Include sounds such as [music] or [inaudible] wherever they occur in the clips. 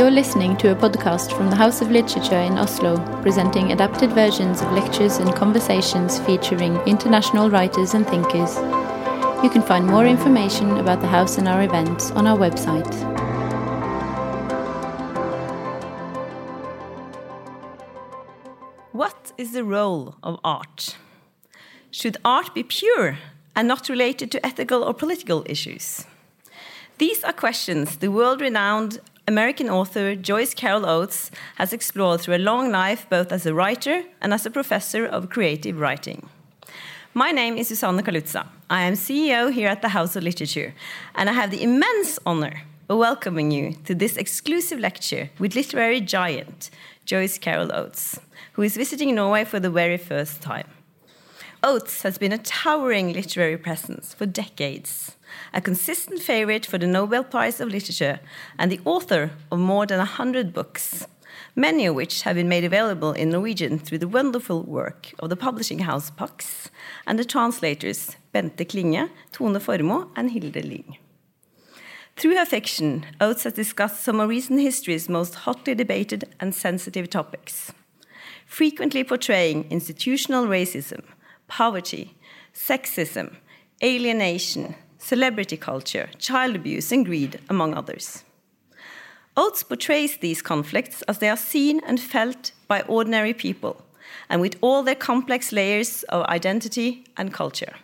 You're listening to a podcast from the House of Literature in Oslo, presenting adapted versions of lectures and conversations featuring international writers and thinkers. You can find more information about the house and our events on our website. What is the role of art? Should art be pure and not related to ethical or political issues? These are questions the world renowned American author Joyce Carol Oates has explored through a long life, both as a writer and as a professor of creative writing. My name is Susanne Kaluza. I am CEO here at the House of Literature, and I have the immense honor of welcoming you to this exclusive lecture with literary giant Joyce Carol Oates, who is visiting Norway for the very first time. Oates has been a towering literary presence for decades a consistent favorite for the Nobel Prize of Literature, and the author of more than 100 books, many of which have been made available in Norwegian through the wonderful work of the publishing house Pax and the translators Bente Klinge, Tone Formoe, and Hilde Lyng. Through her fiction, Oates has discussed some of recent history's most hotly debated and sensitive topics, frequently portraying institutional racism, poverty, sexism, alienation, celebrity culture, child abuse, and greed, among others. Oates portrays these conflicts as they are seen and felt by ordinary people, and with all their complex layers of identity and culture.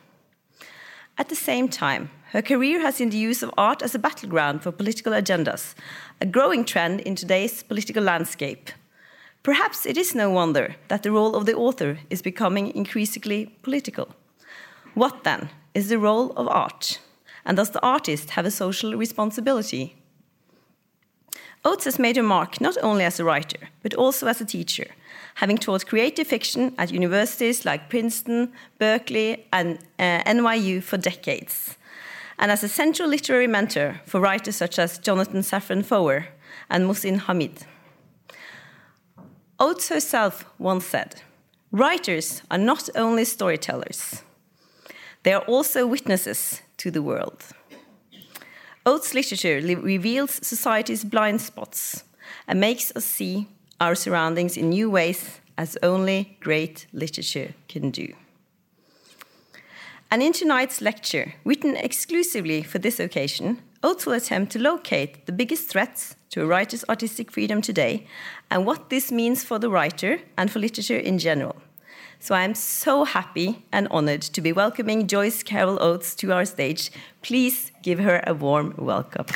At the same time, her career has seen the use of art as a battleground for political agendas, a growing trend in today's political landscape. Perhaps it is no wonder that the role of the author is becoming increasingly political. What then is the role of art? And does the artist have a social responsibility? Oates has made a mark not only as a writer, but also as a teacher, having taught creative fiction at universities like Princeton, Berkeley, and uh, NYU for decades, and as a central literary mentor for writers such as Jonathan Safran Foer and Mohsin Hamid. Oates herself once said, Writers are not only storytellers, they are also witnesses to the world. Oates' literature reveals society's blind spots and makes us see our surroundings in new ways, as only great literature can do. And in tonight's lecture, written exclusively for this occasion, Oates will attempt to locate the biggest threats to a writer's artistic freedom today and what this means for the writer and for literature in general. So I'm so happy and honored to be welcoming Joyce Carol Oates to our stage. Please give her a warm welcome.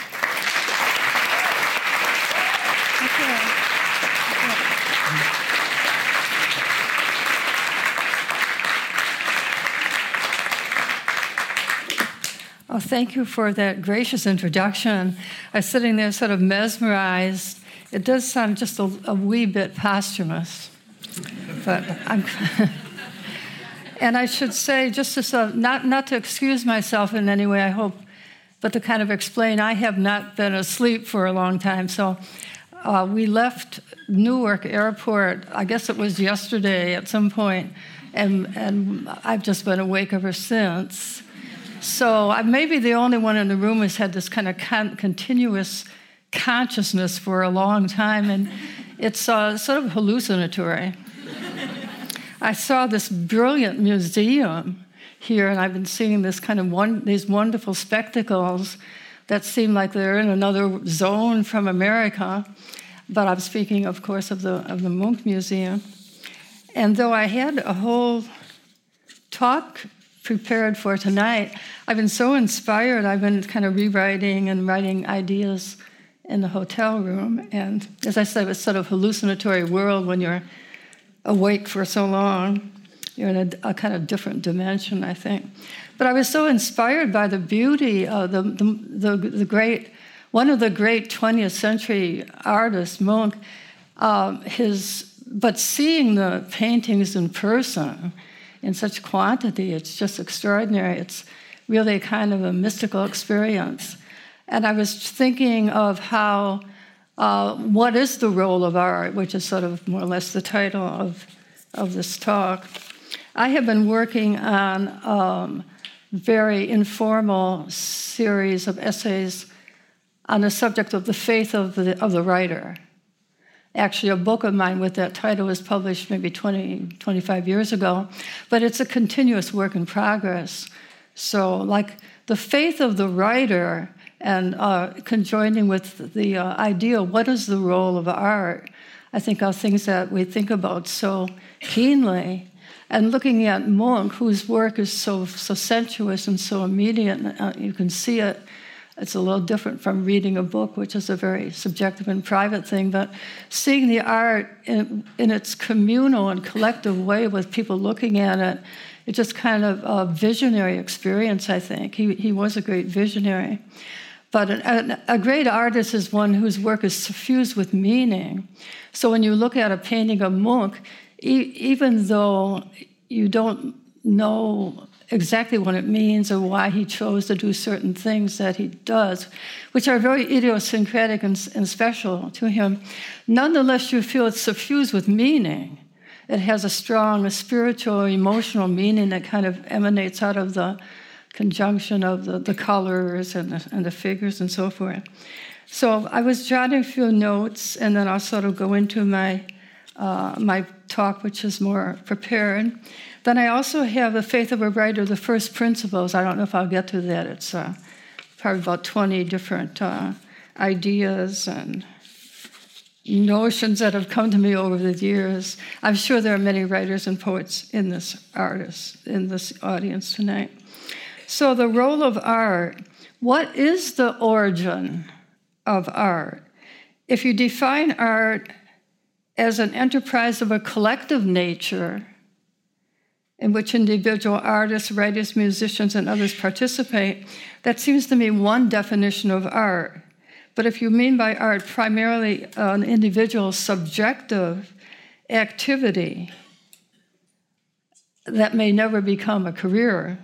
Oh, thank you for that gracious introduction. I was sitting there sort of mesmerized. It does sound just a, a wee bit posthumous but I'm. [laughs] and I should say, just to sort of, not, not to excuse myself in any way, I hope, but to kind of explain, I have not been asleep for a long time. So uh, we left Newark Airport, I guess it was yesterday at some point, and, and I've just been awake ever since. So I may be the only one in the room who's had this kind of con- continuous consciousness for a long time, and it's uh, sort of hallucinatory. I saw this brilliant museum here, and I've been seeing this kind of one, these wonderful spectacles that seem like they're in another zone from America. But I'm speaking, of course, of the of the Munch Museum. And though I had a whole talk prepared for tonight, I've been so inspired. I've been kind of rewriting and writing ideas in the hotel room. And as I said, it's sort of hallucinatory world when you're awake for so long. You're in a, a, kind of different dimension, I think. But I was so inspired by the beauty of the, the, the, the great, one of the great 20th century artists, Munch, um, his, but seeing the paintings in person in such quantity, it's just extraordinary. It's really kind of a mystical experience. And I was thinking of how uh, what is the role of art, which is sort of more or less the title of, of this talk. I have been working on a um, very informal series of essays on the subject of the faith of the, of the writer. Actually, a book of mine with that title was published maybe 20, 25 years ago, but it's a continuous work in progress. So, like the faith of the writer and uh, conjoining with the uh, idea what is the role of art, I think are things that we think about so keenly. And looking at Munch, whose work is so, so sensuous and so immediate, uh, you can see it it's a little different from reading a book, which is a very subjective and private thing, but seeing the art in, in its communal and collective way with people looking at it, it's just kind of a visionary experience, I think. He, he was a great visionary. But an, a great artist is one whose work is suffused with meaning. So when you look at a painting of Munch, e- even though you don't know exactly what it means or why he chose to do certain things that he does, which are very idiosyncratic and, and special to him. Nonetheless, you feel it's suffused with meaning. It has a strong a spiritual, emotional meaning that kind of emanates out of the conjunction of the, the colors and the, and the figures and so forth. So I was jotting a few notes, and then I'll sort of go into my uh, my talk, which is more prepared. Then I also have the faith of a writer, the first principles. I don't know if I'll get to that. It's uh, probably about 20 different uh, ideas and notions that have come to me over the years. I'm sure there are many writers and poets in this artist, in this audience tonight. So the role of art, what is the origin of art? If you define art as an enterprise of a collective nature, in which individual artists, writers, musicians, and others participate, that seems to me one definition of art. But if you mean by art primarily an individual subjective activity that may never become a career,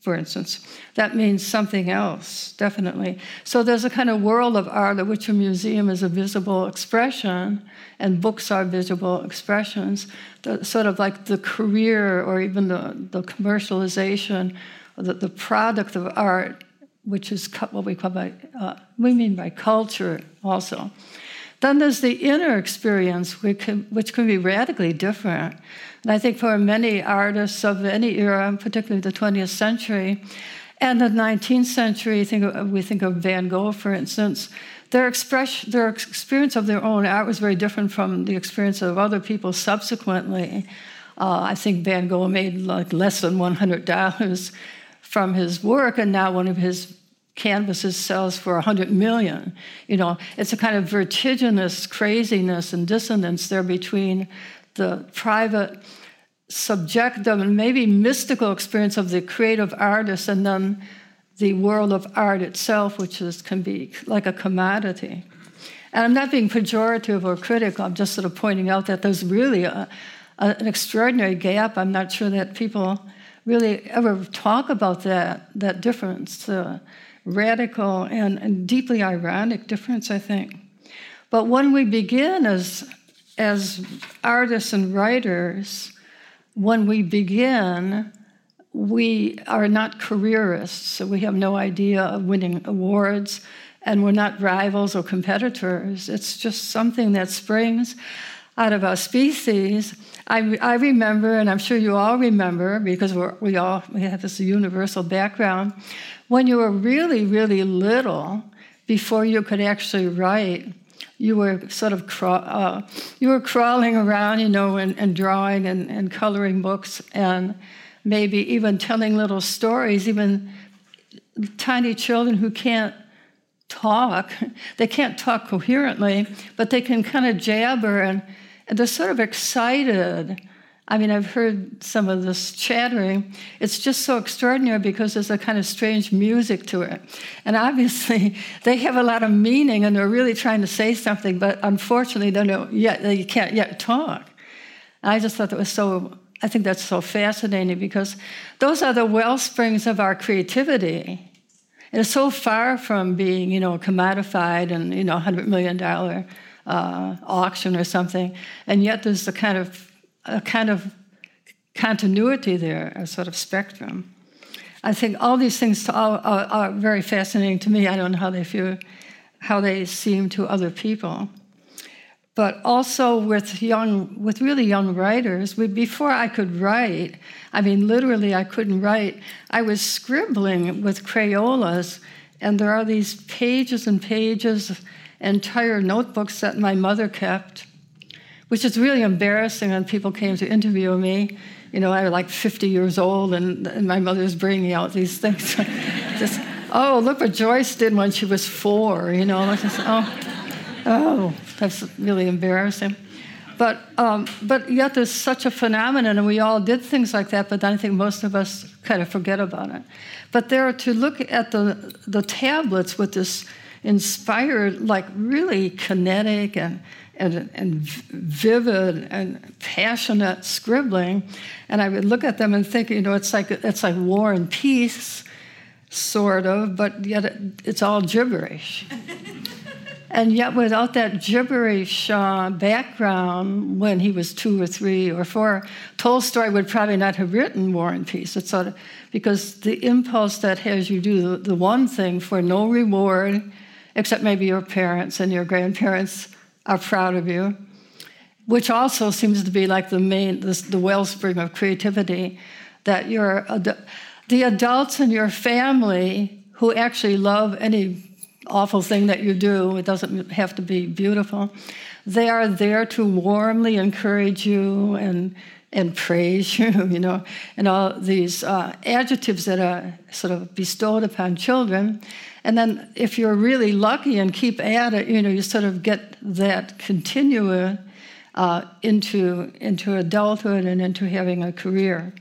for instance, that means something else, definitely. So there's a kind of world of art of which a museum is a visible expression and books are visible expressions, the, sort of like the career or even the, the commercialization, the, the product of art, which is what we call by, uh, we mean by culture also. Then there's the inner experience, which can, which can be radically different. And I think for many artists of any era, particularly the 20th century and the 19th century, think of, we think of Van Gogh, for instance, their, expression, their experience of their own art was very different from the experience of other people subsequently. Uh, I think Van Gogh made like less than $100 from his work, and now one of his canvases sells for 100 million. You know, it's a kind of vertiginous craziness and dissonance there between the private, subjective, and maybe mystical experience of the creative artist and then the world of art itself, which is, can be like a commodity. And I'm not being pejorative or critical, I'm just sort of pointing out that there's really a, a, an extraordinary gap. I'm not sure that people really ever talk about that, that difference, the radical and, and deeply ironic difference, I think. But when we begin as, as artists and writers, when we begin, we are not careerists, so we have no idea of winning awards, and we're not rivals or competitors. It's just something that springs out of our species. I, I remember, and I'm sure you all remember, because we all we have this universal background, when you were really, really little, before you could actually write, you were sort of craw- uh, you were crawling around, you know, and, and drawing and, and coloring books and maybe even telling little stories, even tiny children who can't talk, [laughs] they can't talk coherently, but they can kind of jabber and, and they're sort of excited. I mean, I've heard some of this chattering. It's just so extraordinary because there's a kind of strange music to it. And obviously, [laughs] they have a lot of meaning and they're really trying to say something, but unfortunately, they don't yet, they can't yet talk. I just thought that was so I think that's so fascinating because those are the well springs of our creativity. It is so far from being, you know, commodified and, you know, $100 million uh, auction or something. And yet there's a kind of, a kind of continuity there, a sort of spectrum. I think all these things are, are, are very fascinating to me. I don't know how they feel how they seem to other people. But also with young, with really young writers, we, before I could write, I mean, literally, I couldn't write. I was scribbling with Crayolas, and there are these pages and pages, entire notebooks that my mother kept, which is really embarrassing when people came to interview me. You know, I was like 50 years old, and, and my mother's bringing out these things. [laughs] Just, oh, look what Joyce did when she was four, you know. Just, oh, oh, that's really embarrassing. But, um, but yet there's such a phenomenon, and we all did things like that, but I think most of us kind of forget about it. But there, to look at the, the tablets with this inspired, like really kinetic and, and, and vivid and passionate scribbling, and I would look at them and think, you know, it's like, it's like war and peace, sort of, but yet it, it's all gibberish. [laughs] And yet, without that gibberish uh, background when he was two or three or four, Tolstoy would probably not have written War and Peace. It's sort of because the impulse that has you do the, the one thing for no reward, except maybe your parents and your grandparents are proud of you, which also seems to be like the main, the, the wellspring of creativity, that you're the adults in your family who actually love any awful thing that you do, it doesn't have to be beautiful. They are there to warmly encourage you and and praise [laughs] you, you know, and all these uh, adjectives that are sort of bestowed upon children. And then, if you're really lucky and keep at it, you know, you sort of get that continue uh, into into adulthood and into having a career.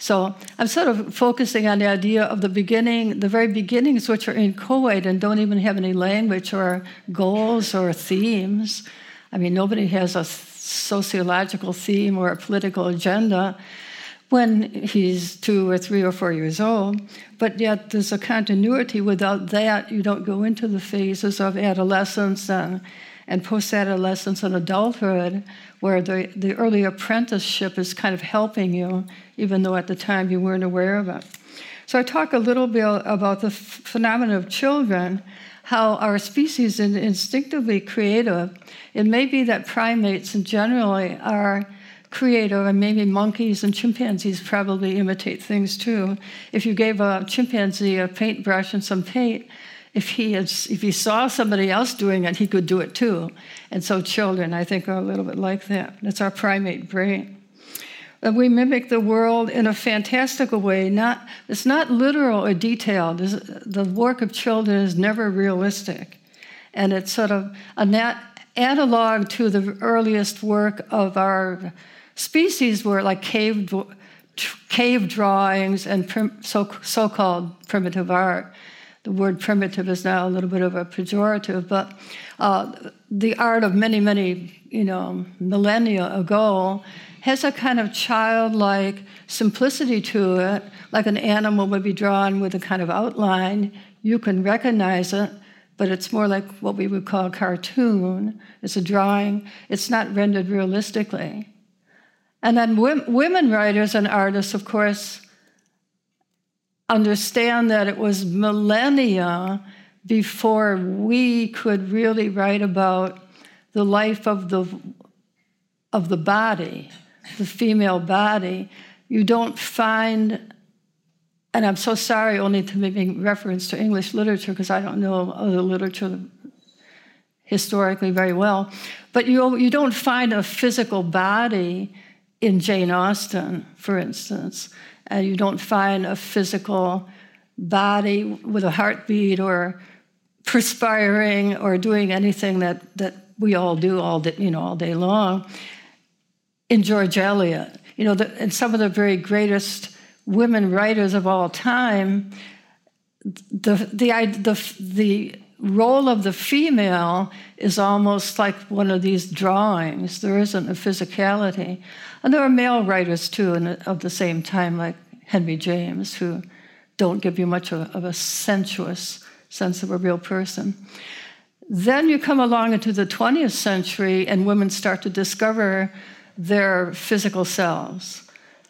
So I'm sort of focusing on the idea of the beginning, the very beginnings, which are inchoate and don't even have any language or goals or themes. I mean, nobody has a sociological theme or a political agenda when he's two or three or four years old, but yet there's a continuity. Without that, you don't go into the phases of adolescence and, and post adolescence and adulthood where the, the early apprenticeship is kind of helping you, even though at the time you weren't aware of it. So I talk a little bit about the phenomenon of children, how our species is instinctively creative. It may be that primates in generally are creative, and maybe monkeys and chimpanzees probably imitate things too. If you gave a chimpanzee a paintbrush and some paint, if he, has, if he saw somebody else doing it, he could do it too. And so children, I think, are a little bit like that. That's our primate brain. We mimic the world in a fantastical way. Not, it's not literal or detailed. the work of children is never realistic. And it's sort of an analog to the earliest work of our species, were like cave, cave drawings and prim- so, so-called primitive art the word primitive is now a little bit of a pejorative, but uh, the art of many, many, you know, millennia ago has a kind of childlike simplicity to it, like an animal would be drawn with a kind of outline. You can recognize it, but it's more like what we would call a cartoon. It's a drawing, it's not rendered realistically. And then women writers and artists, of course, understand that it was millennia before we could really write about the life of the of the body, the female body. You don't find and I'm so sorry only to make reference to English literature because I don't know other literature historically very well. But you, you don't find a physical body in Jane Austen, for instance and you don't find a physical body with a heartbeat or perspiring or doing anything that, that we all do all day, you know, all day long. In George Eliot, you know, the, and some of the very greatest women writers of all time, the, the, the, the role of the female is almost like one of these drawings. There isn't a physicality. And there are male writers too of the same time, like Henry James, who don't give you much of of a sensuous sense of a real person. Then you come along into the 20th century, and women start to discover their physical selves.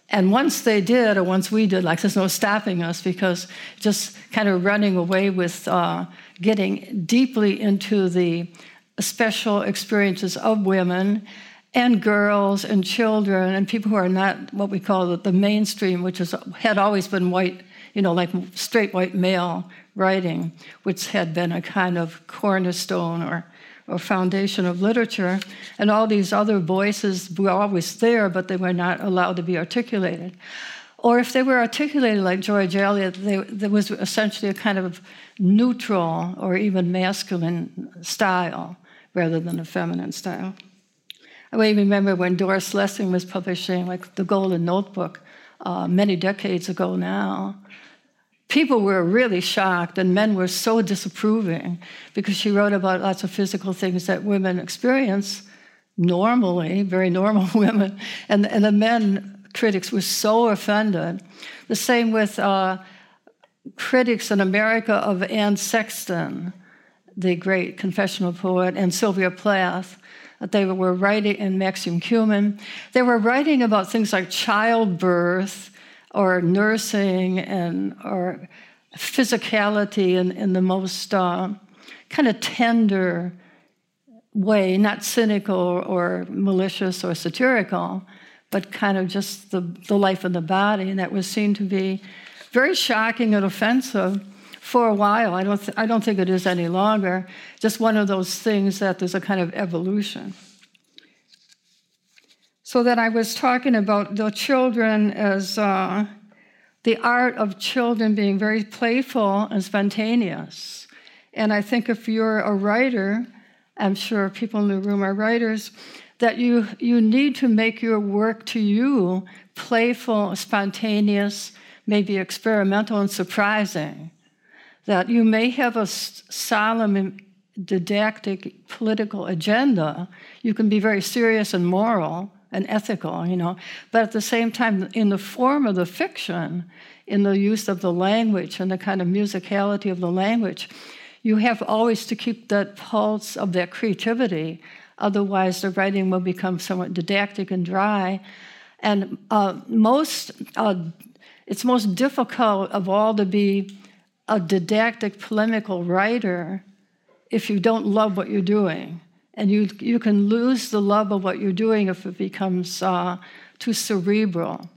And once they did, or once we did, like there's no stopping us because just kind of running away with uh, getting deeply into the special experiences of women and girls and children and people who are not what we call the mainstream, which is, had always been white, you know, like straight white male writing, which had been a kind of cornerstone or, or foundation of literature. And all these other voices were always there, but they were not allowed to be articulated. Or if they were articulated like George Eliot, they, there was essentially a kind of neutral or even masculine style rather than a feminine style. I remember when Doris Lessing was publishing like the Golden Notebook uh, many decades ago now. People were really shocked, and men were so disapproving because she wrote about lots of physical things that women experience normally, very normal [laughs] women, and, and the men critics were so offended. The same with uh, critics in America of Anne Sexton, the great confessional poet, and Sylvia Plath they were writing in Maxine Kumin. They were writing about things like childbirth or nursing and or physicality in, in the most uh, kind of tender way, not cynical or malicious or satirical, but kind of just the, the life of the body. And that was seen to be very shocking and offensive for a while. I don't, th- I don't think it is any longer. Just one of those things that there's a kind of evolution. So that I was talking about the children as uh, the art of children being very playful and spontaneous. And I think if you're a writer, I'm sure people in the room are writers, that you, you need to make your work to you playful, spontaneous, maybe experimental and surprising that you may have a solemn, didactic political agenda. You can be very serious and moral and ethical, you know, but at the same time, in the form of the fiction, in the use of the language and the kind of musicality of the language, you have always to keep that pulse of that creativity. Otherwise, the writing will become somewhat didactic and dry. And uh, most, uh, it's most difficult of all to be a didactic polemical writer if you don't love what you're doing. And you, you can lose the love of what you're doing if it becomes uh, too cerebral.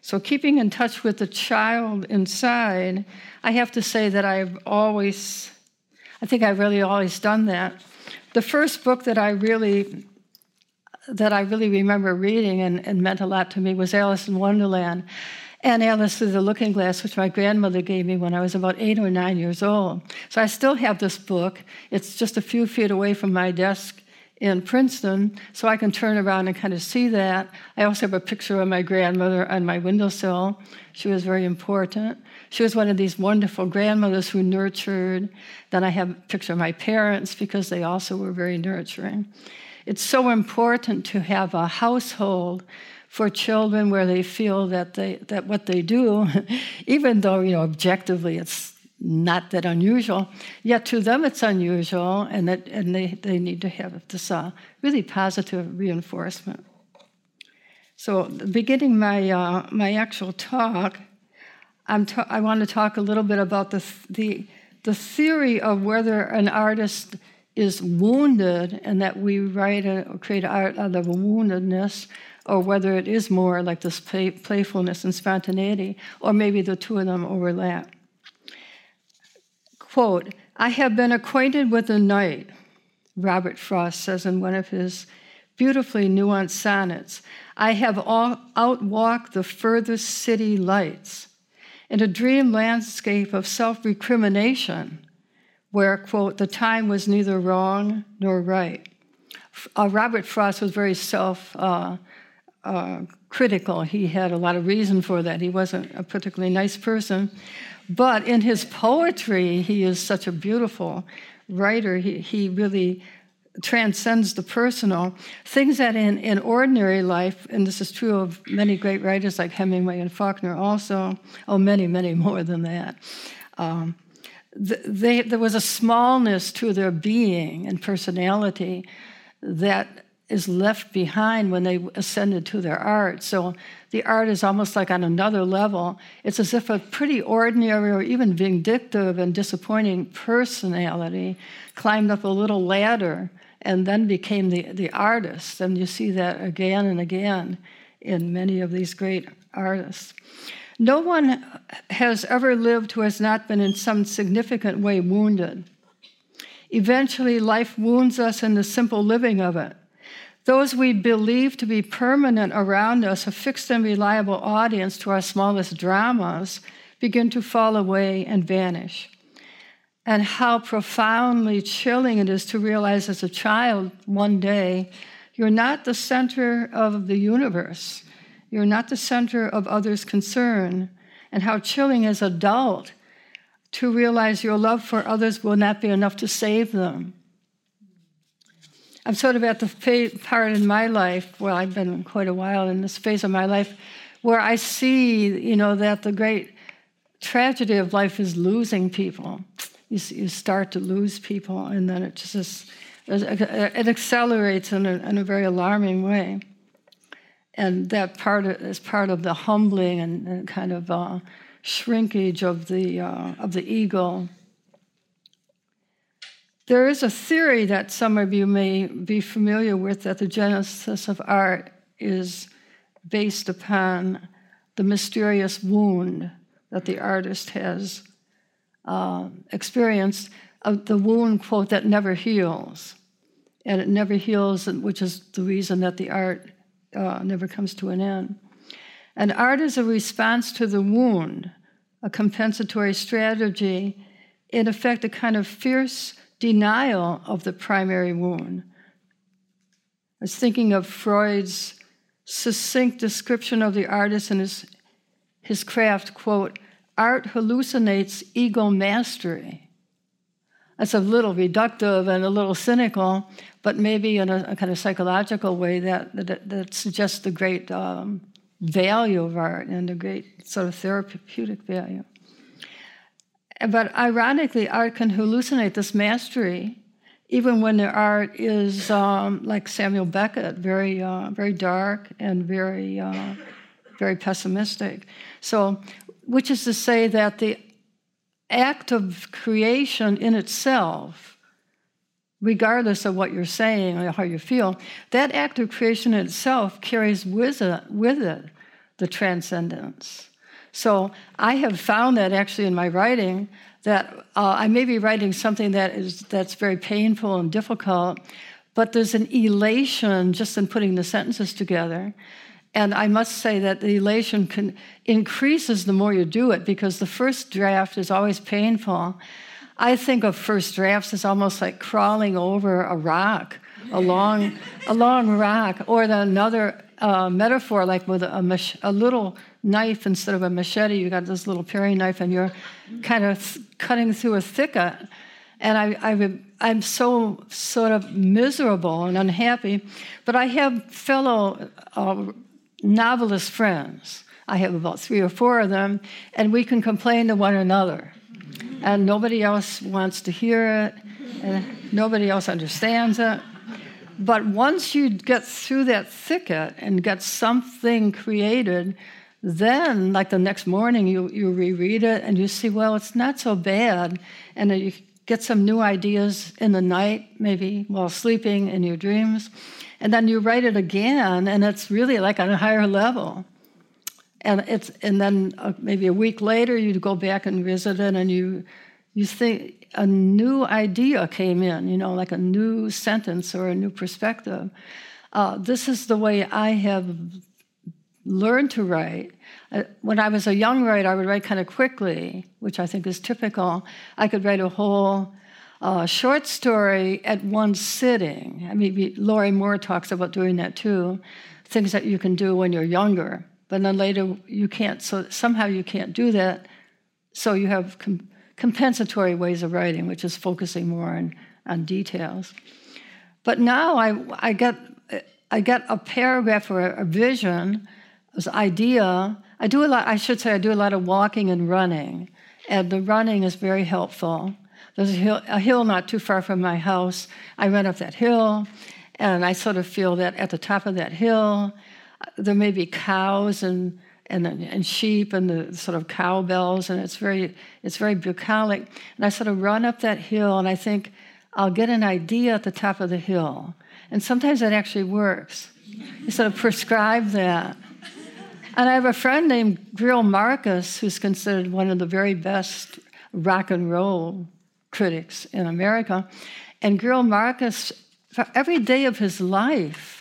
So, keeping in touch with the child inside, I have to say that I've always, I think I've really always done that. The first book that I really that I really remember reading and, and meant a lot to me was Alice in Wonderland and Alice through the Looking Glass, which my grandmother gave me when I was about eight or nine years old. So I still have this book. It's just a few feet away from my desk in Princeton, so I can turn around and kind of see that. I also have a picture of my grandmother on my windowsill. She was very important. She was one of these wonderful grandmothers who nurtured. Then I have a picture of my parents because they also were very nurturing. It's so important to have a household for children where they feel that they that what they do, [laughs] even though you know objectively it's not that unusual, yet to them it's unusual, and that and they, they need to have this uh, really positive reinforcement. So, beginning my uh, my actual talk, I'm ta- I want to talk a little bit about the the the theory of whether an artist is wounded and that we write a, or create art out of woundedness, or whether it is more like this play, playfulness and spontaneity, or maybe the two of them overlap. Quote, I have been acquainted with the night, Robert Frost says in one of his beautifully nuanced sonnets. I have outwalked the furthest city lights in a dream landscape of self recrimination, where, quote, the time was neither wrong nor right. Uh, Robert Frost was very self uh, uh, critical. He had a lot of reason for that. He wasn't a particularly nice person. But in his poetry, he is such a beautiful writer. He, he really transcends the personal. Things that in, in ordinary life, and this is true of many great writers like Hemingway and Faulkner also, oh, many, many [laughs] more than that. Um, they, there was a smallness to their being and personality that is left behind when they ascended to their art. So the art is almost like on another level. It's as if a pretty ordinary or even vindictive and disappointing personality climbed up a little ladder and then became the, the artist. And you see that again and again in many of these great artists. No one has ever lived who has not been in some significant way wounded. Eventually, life wounds us in the simple living of it. Those we believe to be permanent around us, a fixed and reliable audience to our smallest dramas, begin to fall away and vanish. And how profoundly chilling it is to realize as a child one day, you're not the center of the universe. You're not the center of others' concern. And how chilling as adult to realize your love for others will not be enough to save them. I'm sort of at the part in my life, well, I've been quite a while in this phase of my life, where I see, you know, that the great tragedy of life is losing people. You, you start to lose people, and then it just it accelerates in a, in a very alarming way. And that part is part of the humbling and, and kind of uh, shrinkage of the, uh, of the ego. There is a theory that some of you may be familiar with that the genesis of art is based upon the mysterious wound that the artist has uh, experienced, uh, the wound, quote, that never heals. And it never heals, which is the reason that the art uh, never comes to an end. And art is a response to the wound a compensatory strategy, in effect, a kind of fierce denial of the primary wound. I was thinking of Freud's succinct description of the artist and his, his craft quote, art hallucinates ego mastery. That's a little reductive and a little cynical, but maybe in a, a kind of psychological way that, that, that suggests the great um, value of art and the great sort of therapeutic value. But ironically, art can hallucinate this mastery, even when the art is um, like Samuel Beckett, very, uh, very dark and very, uh, very pessimistic. So, which is to say that the act of creation in itself regardless of what you're saying or how you feel, that act of creation itself carries with it, with it the transcendence. So I have found that actually in my writing that uh, I may be writing something that is that's very painful and difficult, but there's an elation just in putting the sentences together. And I must say that the elation can, increases the more you do it because the first draft is always painful. I think of first drafts as almost like crawling over a rock, a long, a long rock, or another uh, metaphor, like with a, mach- a, little knife instead of a machete, you got this little paring knife, and you're kind of th- cutting through a thicket. And I, I, am so sort of miserable and unhappy, but I have fellow uh, novelist friends. I have about three or four of them, and we can complain to one another and nobody else wants to hear it, and nobody else understands it. But once you get through that thicket and get something created, then, like the next morning, you, you reread it and you see, well, it's not so bad. And you get some new ideas in the night, maybe while sleeping in your dreams. And then you write it again, and it's really like on a higher level and it's and then uh, maybe a week later you go back and visit it and you you think a new idea came in you know like a new sentence or a new perspective. Uh, this is the way i have learned to write. Uh, when i was a young writer i would write kind of quickly which i think is typical. I could write a whole uh, short story at one sitting. I mean Lorrie Moore talks about doing that too things that you can do when you're younger. But then later you can't, so somehow you can't do that. So you have compensatory ways of writing, which is focusing more on, on details. But now I, I, get, I get a paragraph or a vision, this idea. I do a lot, I should say, I do a lot of walking and running, and the running is very helpful. There's a hill, a hill not too far from my house. I run up that hill, And I sort of feel that at the top of that hill, uh, there may be cows and and, and sheep and the sort of cowbells, and it's very it's very bucolic. And I sort of run up that hill, and I think I'll get an idea at the top of the hill, and sometimes that actually works. You sort of prescribe that. And I have a friend named Greil Marcus, who's considered one of the very best rock and roll critics in America. And Greil Marcus, for every day of his life,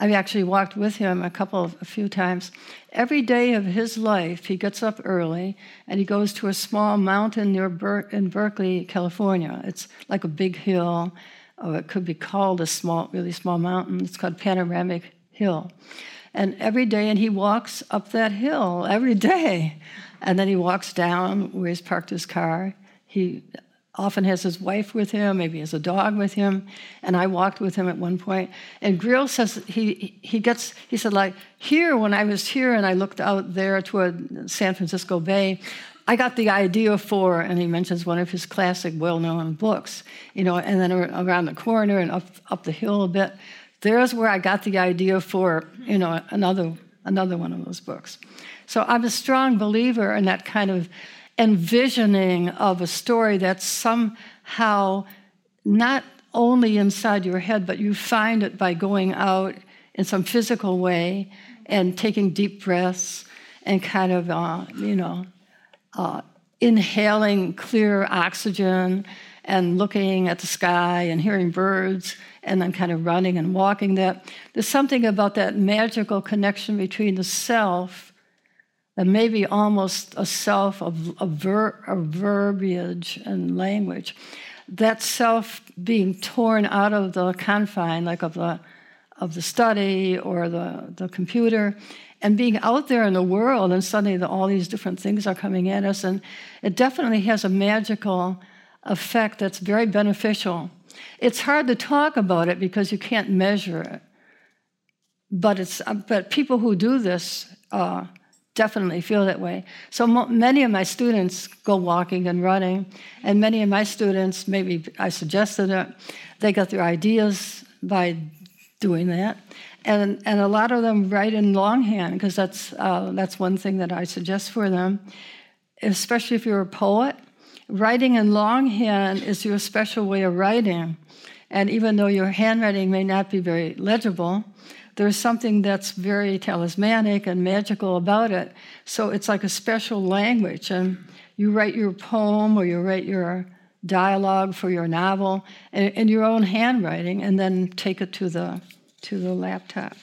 I actually walked with him a couple of, a few times. Every day of his life, he gets up early and he goes to a small mountain near Ber- in Berkeley, California. It's like a big hill, or it could be called a small, really small mountain. It's called Panoramic Hill. And every day, and he walks up that hill every [laughs] day. And then he walks down where he's parked his car. He often has his wife with him, maybe has a dog with him. And I walked with him at one point. And Greil says he, he gets, he said, like, here, when I was here and I looked out there toward San Francisco Bay, I got the idea for, and he mentions one of his classic, well known books, you know, and then around the corner and up, up the hill a bit. There's where I got the idea for, you know, another, another one of those books. So I'm a strong believer in that kind of envisioning of a story that's somehow not only inside your head, but you find it by going out in some physical way and taking deep breaths and kind of, uh, you know, uh, inhaling clear oxygen and looking at the sky and hearing birds and then kind of running and walking. That there's something about that magical connection between the self and maybe almost a self of, of, ver, of verbiage and language that self being torn out of the confine like of the of the study or the, the computer and being out there in the world and suddenly the, all these different things are coming at us and it definitely has a magical effect that's very beneficial it's hard to talk about it because you can't measure it. But, it's, but people who do this uh, definitely feel that way. So mo- many of my students go walking and running, and many of my students, maybe I suggested it, they got their ideas by doing that. And, and a lot of them write in longhand because that's, uh, that's one thing that I suggest for them, especially if you're a poet Writing in longhand is your special way of writing. And even though your handwriting may not be very legible, there's something that's very talismanic and magical about it. So it's like a special language. And you write your poem or you write your dialogue for your novel in, your own handwriting and then take it to the, to the laptop.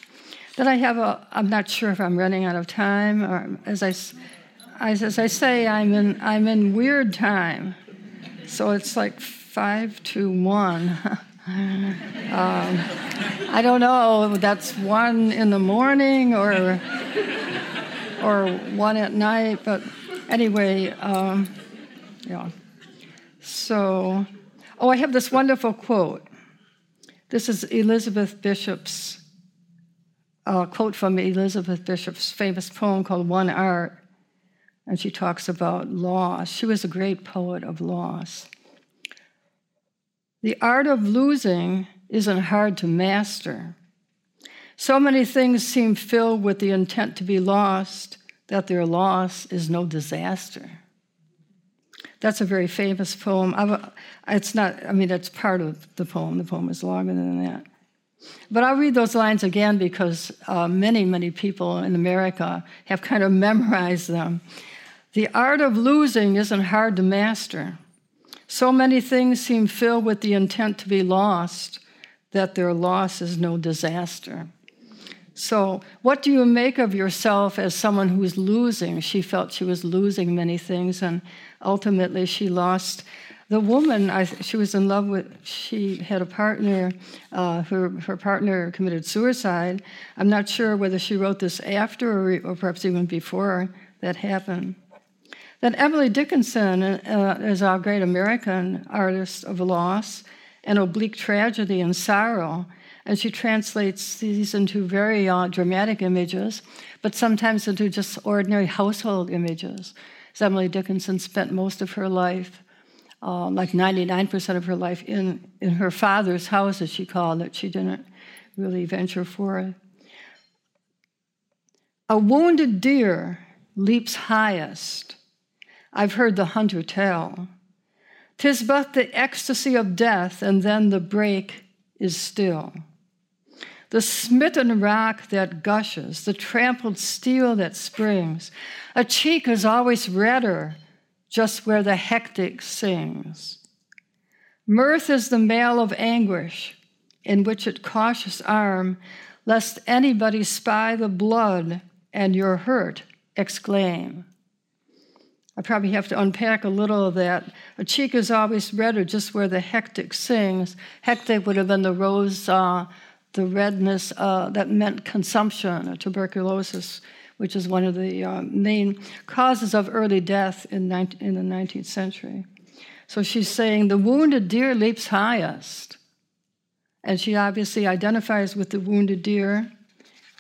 Then I have a, I'm not sure if I'm running out of time, or as I as I say, I'm in, I'm in weird time. So it's like five to one. [laughs] um, I don't know, that's one in the morning or, or one at night, but anyway, um, yeah. So, oh, I have this wonderful quote. This is Elizabeth Bishop's uh, quote from Elizabeth Bishop's famous poem called One Art and she talks about loss. She was a great poet of loss. The art of losing isn't hard to master. So many things seem filled with the intent to be lost that their loss is no disaster. That's a very famous poem. It's not, I mean, it's part of the poem. The poem is longer than that. But I'll read those lines again because uh, many, many people in America have kind of [laughs] memorized them. The art of losing isn't hard to master. So many things seem filled with the intent to be lost that their loss is no disaster. So, what do you make of yourself as someone who's losing? She felt she was losing many things, and ultimately she lost the woman I, she was in love with. She had a partner. Uh, her her partner committed suicide. I'm not sure whether she wrote this after or, or perhaps even before that happened. Then Emily Dickinson uh, is our great American artist of loss and oblique tragedy and sorrow. And she translates these into very uh, dramatic images, but sometimes into just ordinary household images. As Emily Dickinson spent most of her life uh, like 99% of her life in, in her father's house, as she called it. She didn't really venture forth. A wounded deer leaps highest. I've heard the hunter tell. Tis but the ecstasy of death, and then the break is still. The smitten rock that gushes, the trampled steel that springs. A cheek is always redder just where the hectic sings. Mirth is the mail of anguish, in which it cautious arm, lest anybody spy the blood and your hurt exclaim. I probably have to unpack a little of that. A cheek is always redder just where the hectic sings. Hectic would have been the rose, uh, the redness uh, that meant consumption or tuberculosis which is one of the uh, main causes of early death in, 19, in the 19th century. So she's saying the wounded deer leaps highest. And she obviously identifies with the wounded deer.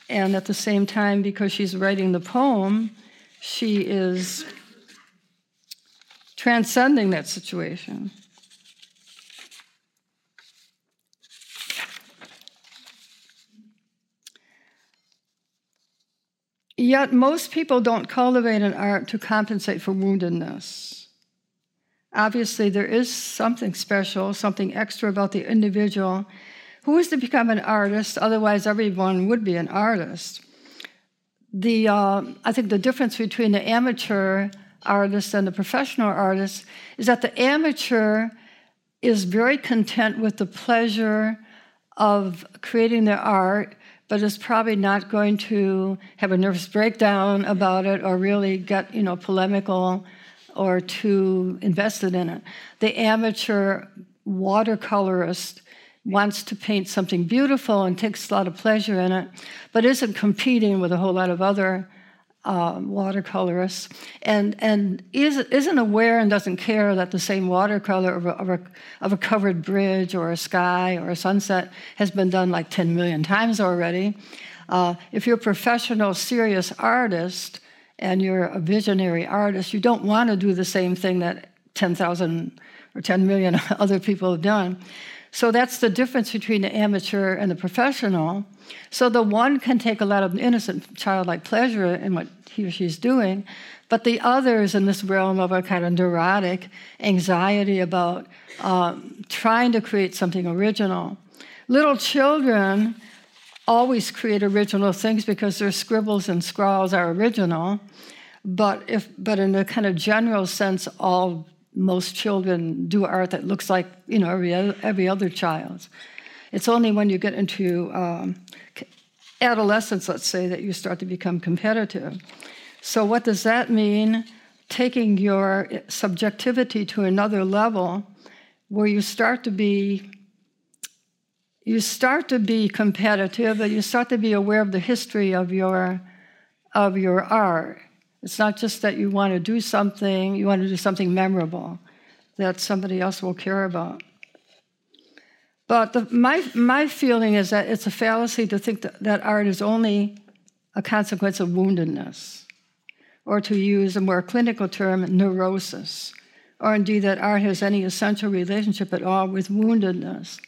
And at the same time, because she's writing the poem, she is transcending that situation. Yet most people don't cultivate an art to compensate for woundedness. Obviously, there is something special, something extra about the individual who is to become an artist, otherwise, everyone would be an artist. The, uh, I think the difference between the amateur artist and the professional artist is that the amateur is very content with the pleasure of creating their art but is probably not going to have a nervous breakdown about it or really get you know polemical or too invested in it. The amateur watercolorist wants to paint something beautiful and takes a lot of pleasure in it, but isn't competing with a whole lot of other um, watercolorists and, and is, isn't aware and doesn't care that the same watercolor of a, of, a, of a covered bridge or a sky or a sunset has been done like 10 million times already. Uh, if you're a professional, serious artist and you're a visionary artist, you don't want to do the same thing that 10,000 or 10 million [laughs] other people have done. So that's the difference between the amateur and the professional. So the one can take a lot of innocent childlike pleasure in what he or she's doing, but the other is in this realm of a kind of neurotic anxiety about um, trying to create something original. Little children always create original things because their scribbles and scrawls are original. But if, but in a kind of general sense, all most children do art that looks like you know every every other child's. It's only when you get into um, adolescence, let's say, that you start to become competitive. So, what does that mean? Taking your subjectivity to another level, where you start to be you start to be competitive, and you start to be aware of the history of your of your art. It's not just that you want to do something, you want to do something memorable that somebody else will care about. But the, my, my feeling is that it's a fallacy to think that, that art is only a consequence of woundedness, or to use a more clinical term, neurosis, or indeed that art has any essential relationship at all with woundedness.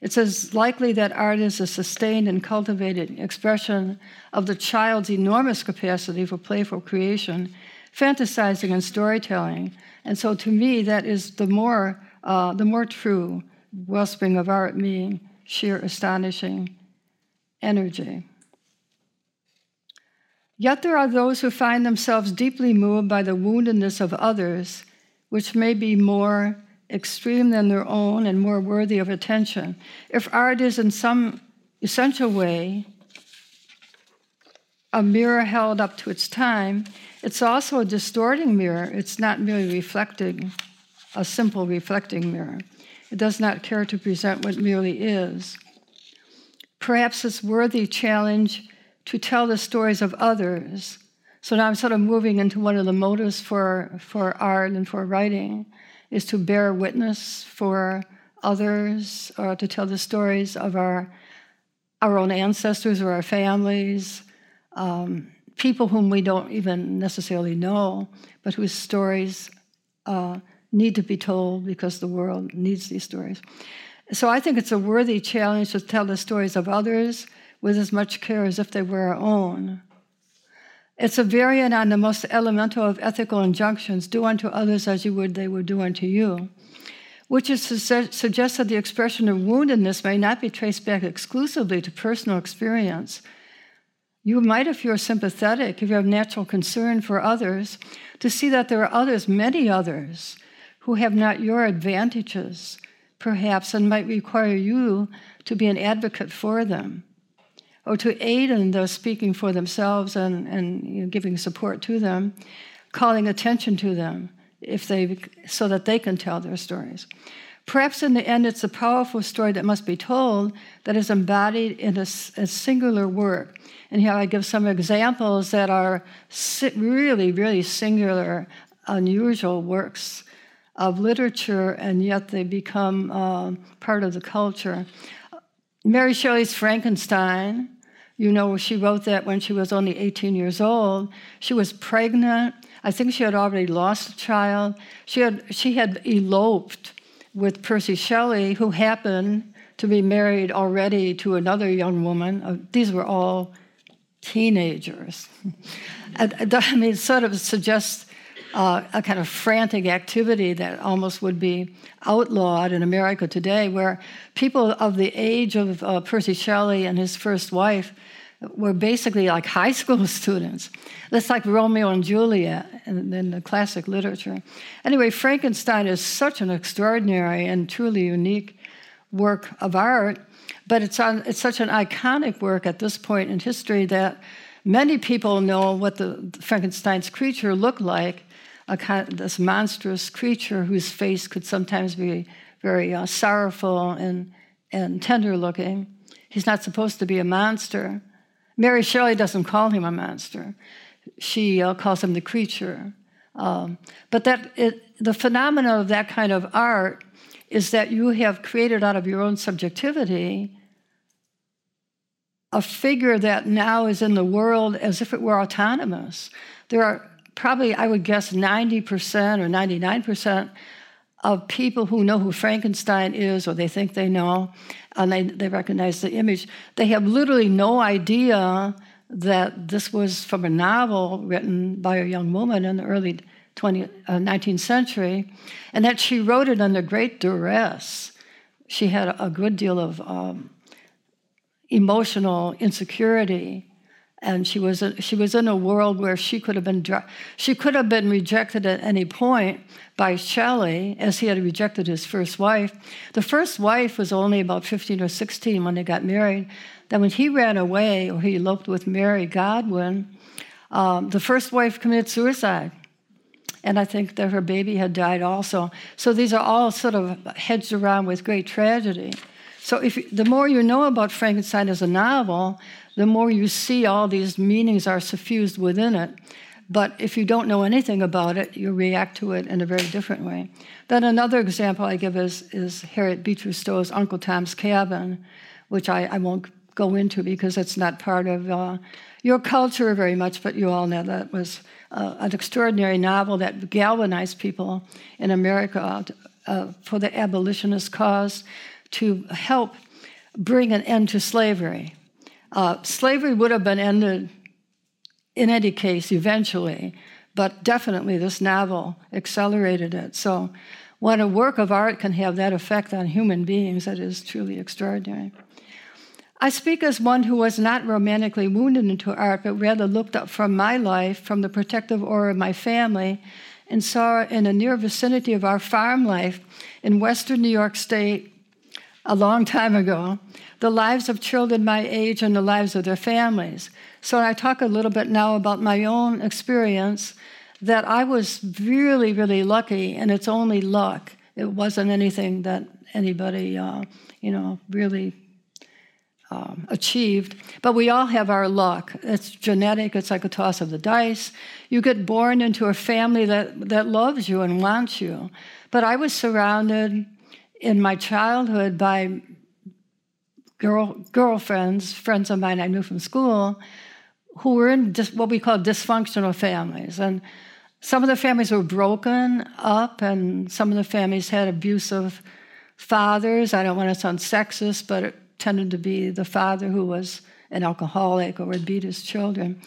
It's as likely that art is a sustained and cultivated expression of the child's enormous capacity for playful creation, fantasizing, and storytelling. And so, to me, that is the more, uh, the more true wellspring of art, meaning sheer astonishing energy. Yet there are those who find themselves deeply moved by the woundedness of others, which may be more extreme than their own and more worthy of attention. If art is in some essential way a mirror held up to its time, it's also a distorting mirror. It's not merely reflecting, a simple reflecting mirror. It does not care to present what merely is. Perhaps it's worthy challenge to tell the stories of others. So now I'm sort of moving into one of the motives for, for art and for writing is to bear witness for others or to tell the stories of our, our own ancestors or our families, um, people whom we don't even necessarily know, but whose stories uh, need to be told because the world needs these stories. So I think it's a worthy challenge to tell the stories of others with as much care as if they were our own. It's a variant on the most elemental of ethical injunctions do unto others as you would they would do unto you, which is to suggest that the expression of woundedness may not be traced back exclusively to personal experience. You might, if you're sympathetic, if you have natural concern for others, to see that there are others, many others, who have not your advantages, perhaps, and might require you to be an advocate for them or to aid in those speaking for themselves and, and you know, giving support to them, calling attention to them if they, so that they can tell their stories. Perhaps in the end, it's a powerful story that must be told that is embodied in a, a singular work. And here I give some examples that are really, really singular, unusual works of literature, and yet they become uh, part of the culture. Mary Shelley's Frankenstein you know, she wrote that when she was only 18 years old. She was pregnant. I think she had already lost a child. She had, she had eloped with Percy Shelley, who happened to be married already to another young woman. Uh, these were all teenagers. [laughs] [laughs] I mean, it sort of suggests uh, a kind of frantic activity that almost would be outlawed in America today, where people of the age of uh, Percy Shelley and his first wife were basically like high school [laughs] students. That's like Romeo and Juliet in, in, the classic literature. Anyway, Frankenstein is such an extraordinary and truly unique work of art, but it's, on, it's such an iconic work at this point in history that many people know what the Frankenstein's creature looked like. Kind of this monstrous creature whose face could sometimes be very uh, sorrowful and, and tender looking. He's not supposed to be a monster. Mary Shelley doesn't call him a monster. She uh, calls him the creature. Um, but that it, the phenomena of that kind of art is that you have created out of your own subjectivity a figure that now is in the world as if it were autonomous. There are probably, I would guess, 90% or 99% of people who know who Frankenstein is, or they think they know, and they, they recognize the image, they have literally no idea that this was from a novel written by a young woman in the early 20, uh, 19th century, and that she wrote it under great duress. She had a good deal of um, emotional insecurity and she was she was in a world where she could have been she could have been rejected at any point by Shelley as he had rejected his first wife. The first wife was only about 15 or 16 when they got married. Then when he ran away or he eloped with Mary Godwin, um, the first wife committed suicide. And I think that her baby had died also. So these are all sort of hedged around with great tragedy. So if the more you know about Frankenstein as a novel, the more you see all these meanings are suffused within it. But if you don't know anything about it, you react to it in a very different way. Then another example I give is, is Harriet Beecher Stowe's Uncle Tom's Cabin, which I, I won't go into because it's not part of uh, your culture very much, but you all know that was uh, an extraordinary novel that galvanized people in America uh, for the abolitionist cause to help bring an end to slavery. Uh, slavery would have been ended in any case eventually, but definitely this novel accelerated it. So, when a work of art can have that effect on human beings, that is truly extraordinary. I speak as one who was not romantically wounded into art, but rather looked up from my life, from the protective aura of my family, and saw in a near vicinity of our farm life in western New York State a long time ago, the lives of children my age and the lives of their families. So I talk a little bit now about my own experience that I was really, really lucky, and it's only luck. It wasn't anything that anybody, uh, you know, really um, achieved. But we all have our luck. It's genetic, it's like a toss of the dice. You get born into a family that, that loves you and wants you. But I was surrounded in my childhood by girl, girlfriends, friends of mine I knew from school, who were in dis, what we call dysfunctional families. And some of the families were broken up, and some of the families had abusive fathers. I don't want to sound sexist, but it tended to be the father who was an alcoholic or would beat his children.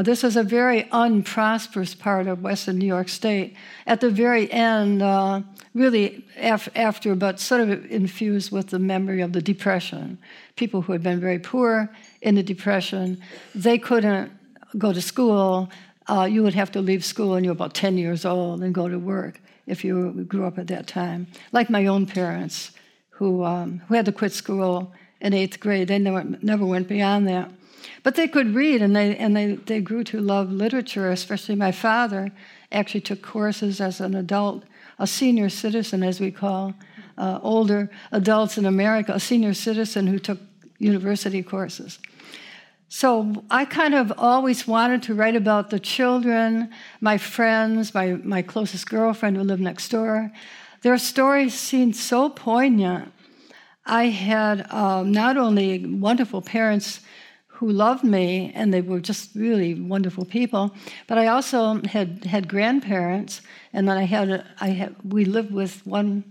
This is a very unprosperous part of Western New York State. At the very end, uh, really af- after, but sort of infused with the memory of the Depression. People who had been very poor in the Depression, they couldn't go to school. Uh, you would have to leave school when you were about 10 years old and go to work if you grew up at that time. Like my own parents, who, um, who had to quit school in eighth grade. They never, never went beyond that. But they could read and they, and they, they grew to love literature, especially my father actually took courses as an adult, a senior citizen, as we call uh, older adults in America, a senior citizen who took university courses. So I kind of always wanted to write about the children, my friends, my, my closest girlfriend who lived next door. Their stories seemed so poignant. I had um, not only wonderful parents who loved me, and they were just really wonderful people. But I also had had grandparents, and then I had a, I had we lived with one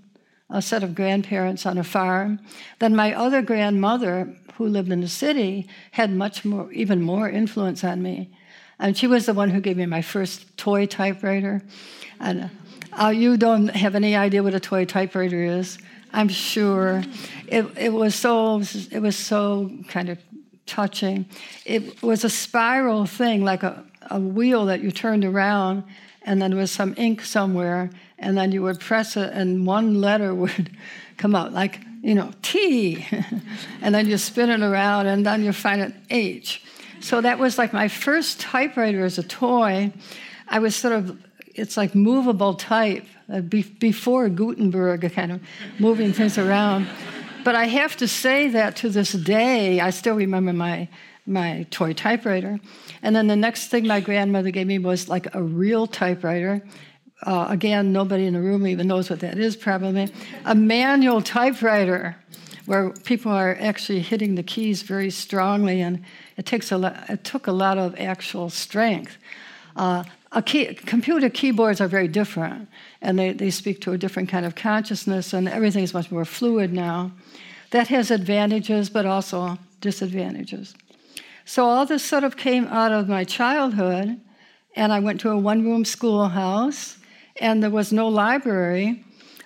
a set of grandparents on a farm. Then my other grandmother, who lived in the city, had much more, even more influence on me, and she was the one who gave me my first toy typewriter. And uh, you don't have any idea what a toy typewriter is. I'm sure it, it was so it was so kind of touching. It was a spiral thing, like a, a wheel that you turned around, and then there was some ink somewhere, and then you would press it, and one letter [laughs] would come out, like, you know, T. [laughs] and then you spin it around, and then you find an H. So that was like my first typewriter as a toy. I was sort of, it's like movable type, uh, before Gutenberg, kind of moving things around. But I have to say that to this day, I still remember my my toy typewriter. And then the next thing my grandmother gave me was like a real typewriter. Uh, again, nobody in the room even knows what that is, probably. A manual typewriter where people are actually hitting the keys very strongly, and it takes a lot, it took a lot of actual strength. Uh, key, computer keyboards are very different, and they, they speak to a different kind of consciousness, and everything is much more fluid now. That has advantages, but also disadvantages. So all this sort of came out of my childhood, and I went to a one room schoolhouse, and there was no library,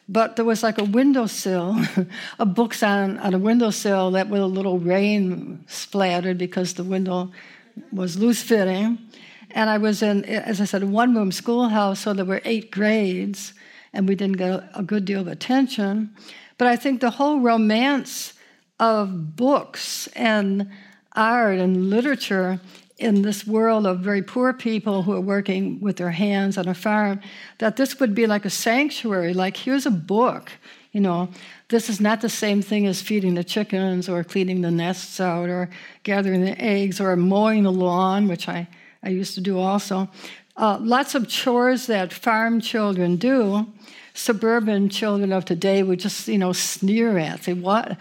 but there was like a windowsill, [laughs] of books on, on a windowsill that with a little rain splattered because the window was loose fitting. And I was in, as I said, a one room schoolhouse, so there were eight grades, and we didn't get a good deal of attention. But I think the whole romance of books and art and literature in this world of very poor people who are working with their hands on a farm, that this would be like a sanctuary, like here's a book, you know, this is not the same thing as feeding the chickens or cleaning the nests out or gathering the eggs or mowing the lawn, which I, I used to do also. Uh, lots of chores that farm children do suburban children of today would just, you know, sneer at. Say, what?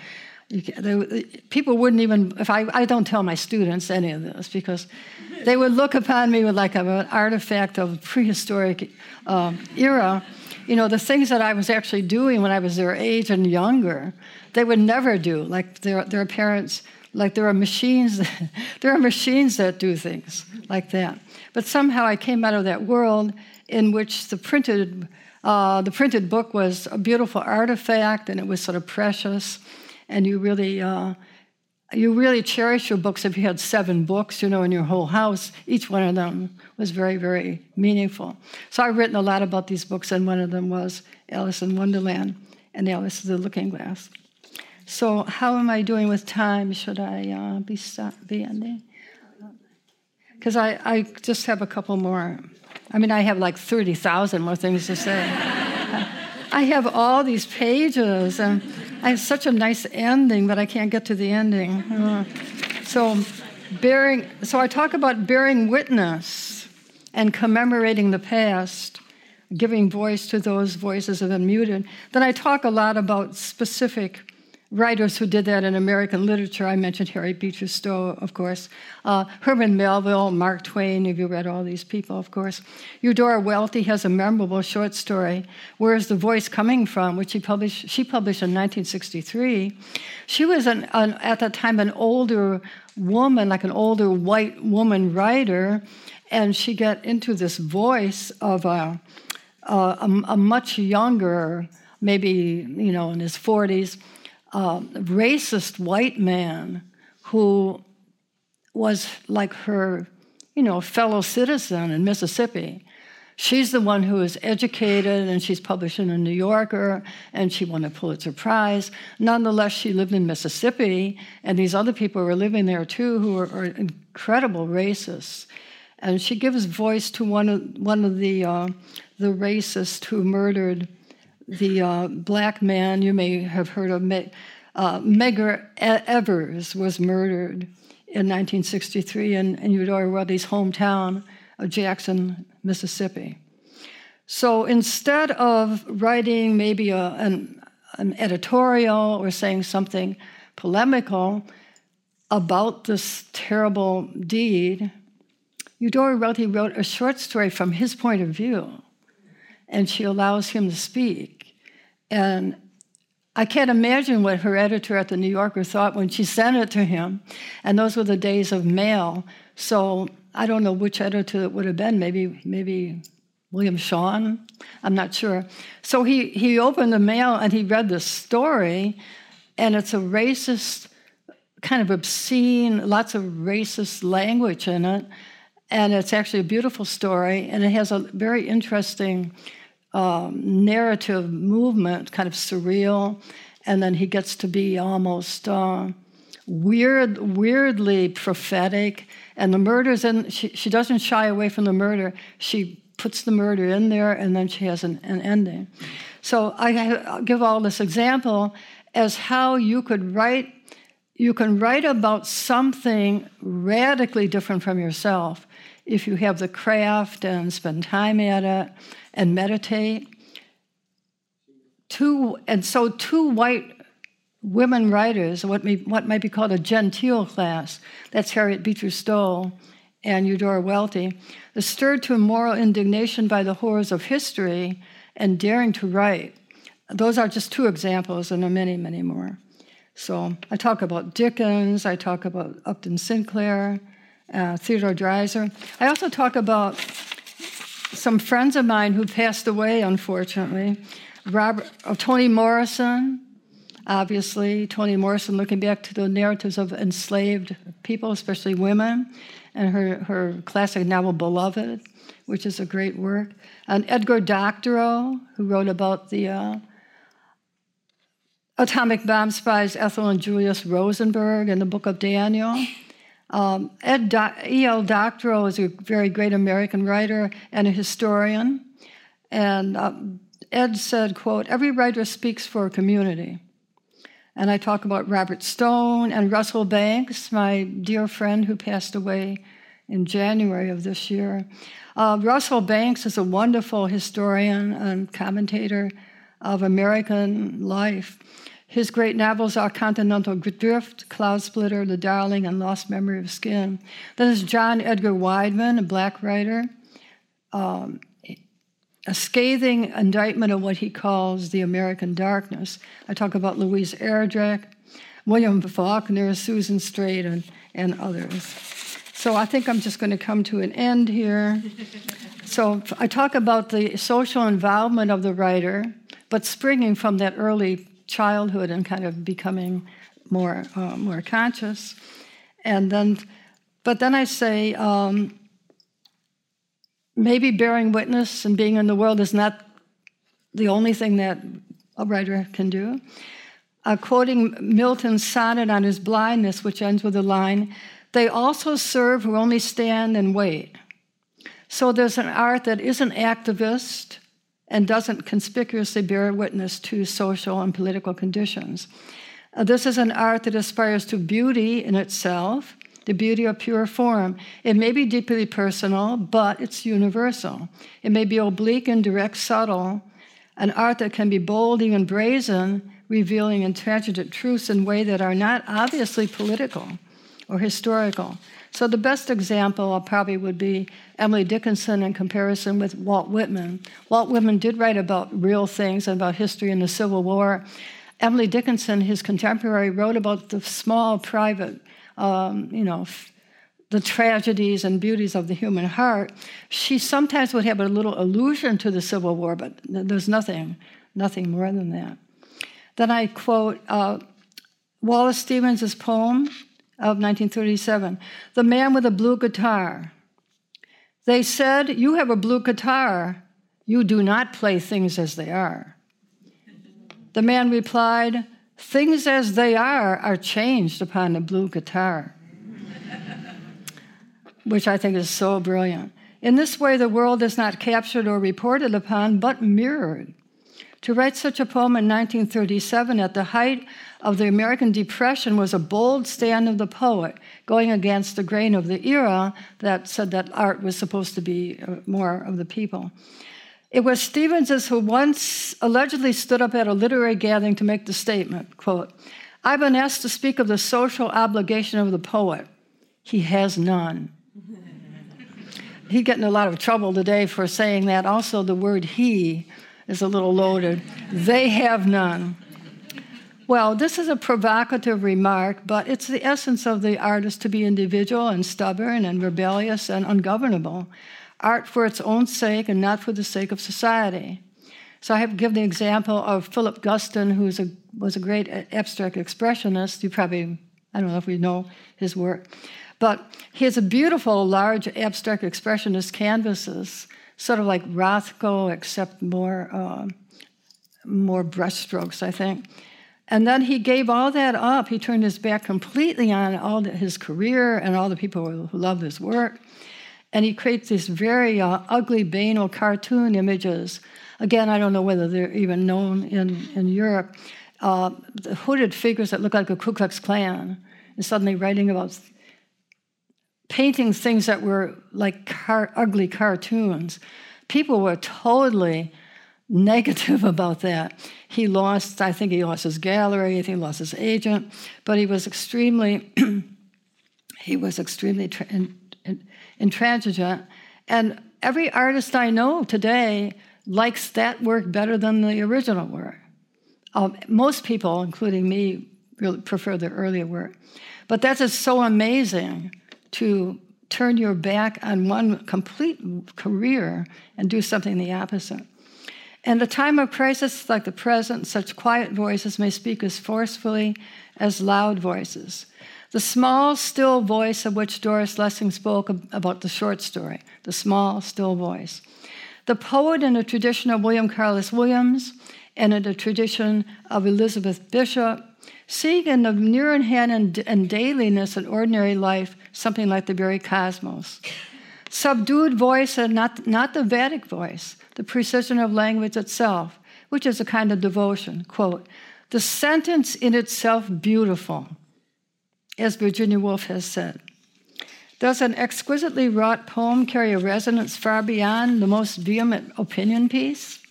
People wouldn't even, if I, I don't tell my students any of this because they would look upon me with like an artifact of prehistoric um, era. You know, the things that I was actually doing when I was their age and younger, they would never do. Like their, their parents, like there are machines, [laughs] there are machines that do things like that. But somehow I came out of that world in which the printed uh, the printed book was a beautiful artifact, and it was sort of precious. And you really, uh, you really cherish your books. If you had seven books, you know, in your whole house, each one of them was very, very meaningful. So I've written a lot about these books, and one of them was Alice in Wonderland and Alice the Looking Glass. So how am I doing with time? Should I uh, be stop, be ending? Because I, I just have a couple more I mean, I have like 30,000 more things to say. [laughs] I have all these pages, and I have such a nice ending, but I can't get to the ending. Uh, so, bearing, so I talk about bearing witness and commemorating the past, giving voice to those voices that have been muted. Then I talk a lot about specific writers who did that in American literature. I mentioned Harry Beecher Stowe, of course. Uh, Herman Melville, Mark Twain, have you read all these people, of course. Eudora Welty has a memorable short story, Where's the Voice Coming From, which she published, she published in 1963. She was, an, an, at that time, an older woman, like an older white woman writer, and she got into this voice of a, a, a much younger, maybe, you know, in his 40s, uh, racist white man who was like her, you know, fellow citizen in Mississippi. She's the one who is educated and she's published in a New Yorker and she won a Pulitzer Prize. Nonetheless, she lived in Mississippi and these other people were living there too who are, are incredible racists. And she gives voice to one of, one of the, uh, the racists who murdered the uh, black man you may have heard of, uh, Medgar Evers was murdered in 1963 in, in Eudora Welty's hometown of Jackson, Mississippi. So instead of writing maybe a, an, an editorial or saying something polemical about this terrible deed, Eudora Welty wrote a short story from his point of view and she allows him to speak. And I can't imagine what her editor at the New Yorker thought when she sent it to him. And those were the days of mail. So I don't know which editor it would have been. Maybe, maybe William Shawn. I'm not sure. So he, he opened the mail and he read the story, and it's a racist, kind of obscene, lots of racist language in it. And it's actually a beautiful story, and it has a very interesting um, narrative movement, kind of surreal, and then he gets to be almost uh, weird, weirdly prophetic. And the murders, and she, she doesn't shy away from the murder. She puts the murder in there, and then she has an, an ending. So I give all this example as how you could write. You can write about something radically different from yourself if you have the craft and spend time at it and meditate. Two, and so two white women writers, what, may, what might be called a genteel class, that's Harriet Beecher Stowe and Eudora Welty, is stirred to moral indignation by the horrors of history and daring to write. Those are just two examples, and there are many, many more. So I talk about Dickens, I talk about Upton Sinclair, uh, Theodore Dreiser. I also talk about some friends of mine who passed away, unfortunately. Robert, oh, Toni Morrison, obviously. Toni Morrison, looking back to the narratives of enslaved people, especially women, and her, her classic novel, Beloved, which is a great work. And Edgar Doctorow, who wrote about the uh, atomic bomb spies Ethel and Julius Rosenberg in the book of Daniel. Um, Ed Do- E.L. Doctorow is a very great American writer and a historian. And uh, Ed said, quote, every writer speaks for a community. And I talk about Robert Stone and Russell Banks, my dear friend who passed away in January of this year. Uh, Russell Banks is a wonderful historian and commentator of American life. His great novels are Continental Drift, Cloudsplitter, The Darling, and Lost Memory of Skin. Then there's John Edgar Wideman, a black writer, um, a scathing indictment of what he calls the American darkness. I talk about Louise Erdrich, William Faulkner, Susan Straight, and, and others. So I think I'm just going to come to an end here. So I talk about the social involvement of the writer, but springing from that early childhood and kind of becoming more uh, more conscious, and then, but then I say um, maybe bearing witness and being in the world is not the only thing that a writer can do. Uh, quoting Milton's sonnet on his blindness, which ends with the line, "They also serve who only stand and wait." So there's an art that isn't activist and doesn't conspicuously bear witness to social and political conditions. Uh, this is an art that aspires to beauty in itself, the beauty of pure form. It may be deeply personal, but it's universal. It may be oblique and direct, subtle, an art that can be bold, even brazen, revealing intransigent truths in ways that are not obviously political or historical. So the best example probably would be Emily Dickinson in comparison with Walt Whitman. Walt Whitman did write about real things and about history and the Civil War. Emily Dickinson, his contemporary, wrote about the small, private, um, you know, the tragedies and beauties of the human heart. She sometimes would have a little allusion to the Civil War, but there's nothing, nothing more than that. Then I quote uh, Wallace Stevens' poem, of 1937, The Man with a Blue Guitar. They said, You have a blue guitar. You do not play things as they are. The man replied, Things as they are are changed upon a blue guitar. [laughs] Which I think is so brilliant. In this way, the world is not captured or reported upon, but mirrored. To write such a poem in 1937 at the height of the American Depression was a bold stand of the poet, going against the grain of the era that said that art was supposed to be uh, more of the people. It was Stevens who once allegedly stood up at a literary gathering to make the statement, quote, I've been asked to speak of the social obligation of the poet. He has none. [laughs] He's getting a lot of trouble today for saying that. Also, the word he is a little loaded. They have none. Well, this is a provocative remark, but it's the essence of the artist to be individual and stubborn and rebellious and ungovernable. Art for its own sake and not for the sake of society. So I have given the example of Philip Guston, who a, was a great abstract expressionist. You probably, I don't know if we know his work, but he has a beautiful, large abstract expressionist canvases sort of like Rothko, except more, uh, more brushstrokes, I think. And then he gave all that up. He turned his back completely on all the, his career and all the people who loved his work. And he creates these very uh, ugly, banal cartoon images. Again, I don't know whether they're even known in, in Europe. Uh, the hooded figures that look like a Ku Klux Klan, and suddenly writing about painting things that were like car- ugly cartoons. People were totally negative [laughs] about that. He lost, I think he lost his gallery, I think he lost his agent, but he was extremely, [clears throat] he was extremely tra- intransigent. And every artist I know today likes that work better than the original work. Um, most people, including me, really prefer the earlier work. But that is so amazing to turn your back on one complete career and do something the opposite. In a time of crisis like the present, such quiet voices may speak as forcefully as loud voices. The small, still voice of which Doris Lessing spoke about the short story, the small, still voice. The poet in the tradition of William Carlos Williams and in the tradition of Elizabeth Bishop seeing in the near in hand and, and dailiness and ordinary life something like the very cosmos. Subdued voice and not, not the vatic voice, the precision of language itself, which is a kind of devotion. Quote, the sentence in itself beautiful, as Virginia Woolf has said. Does an exquisitely wrought poem carry a resonance far beyond the most vehement opinion piece?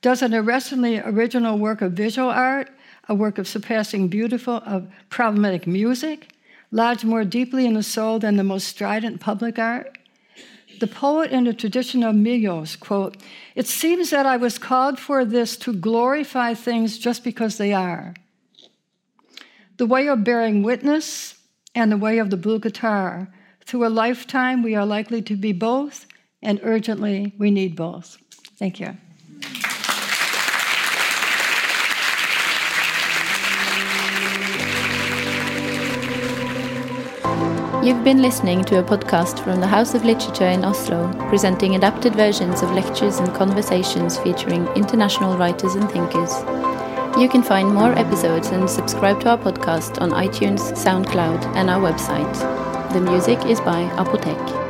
Does an arrestingly original work of visual art, a work of surpassing beautiful, of problematic music, lodge more deeply in the soul than the most strident public art? The poet in the tradition of Milosz, quote, It seems that I was called for this to glorify things just because they are. The way of bearing witness and the way of the blue guitar. Through a lifetime, we are likely to be both, and urgently, we need both. Thank you. You've been listening to a podcast from the House of Literature in Oslo, presenting adapted versions of lectures and conversations featuring international writers and thinkers. You can find more episodes and subscribe to our podcast on iTunes, SoundCloud, and our website. The music is by Apotek.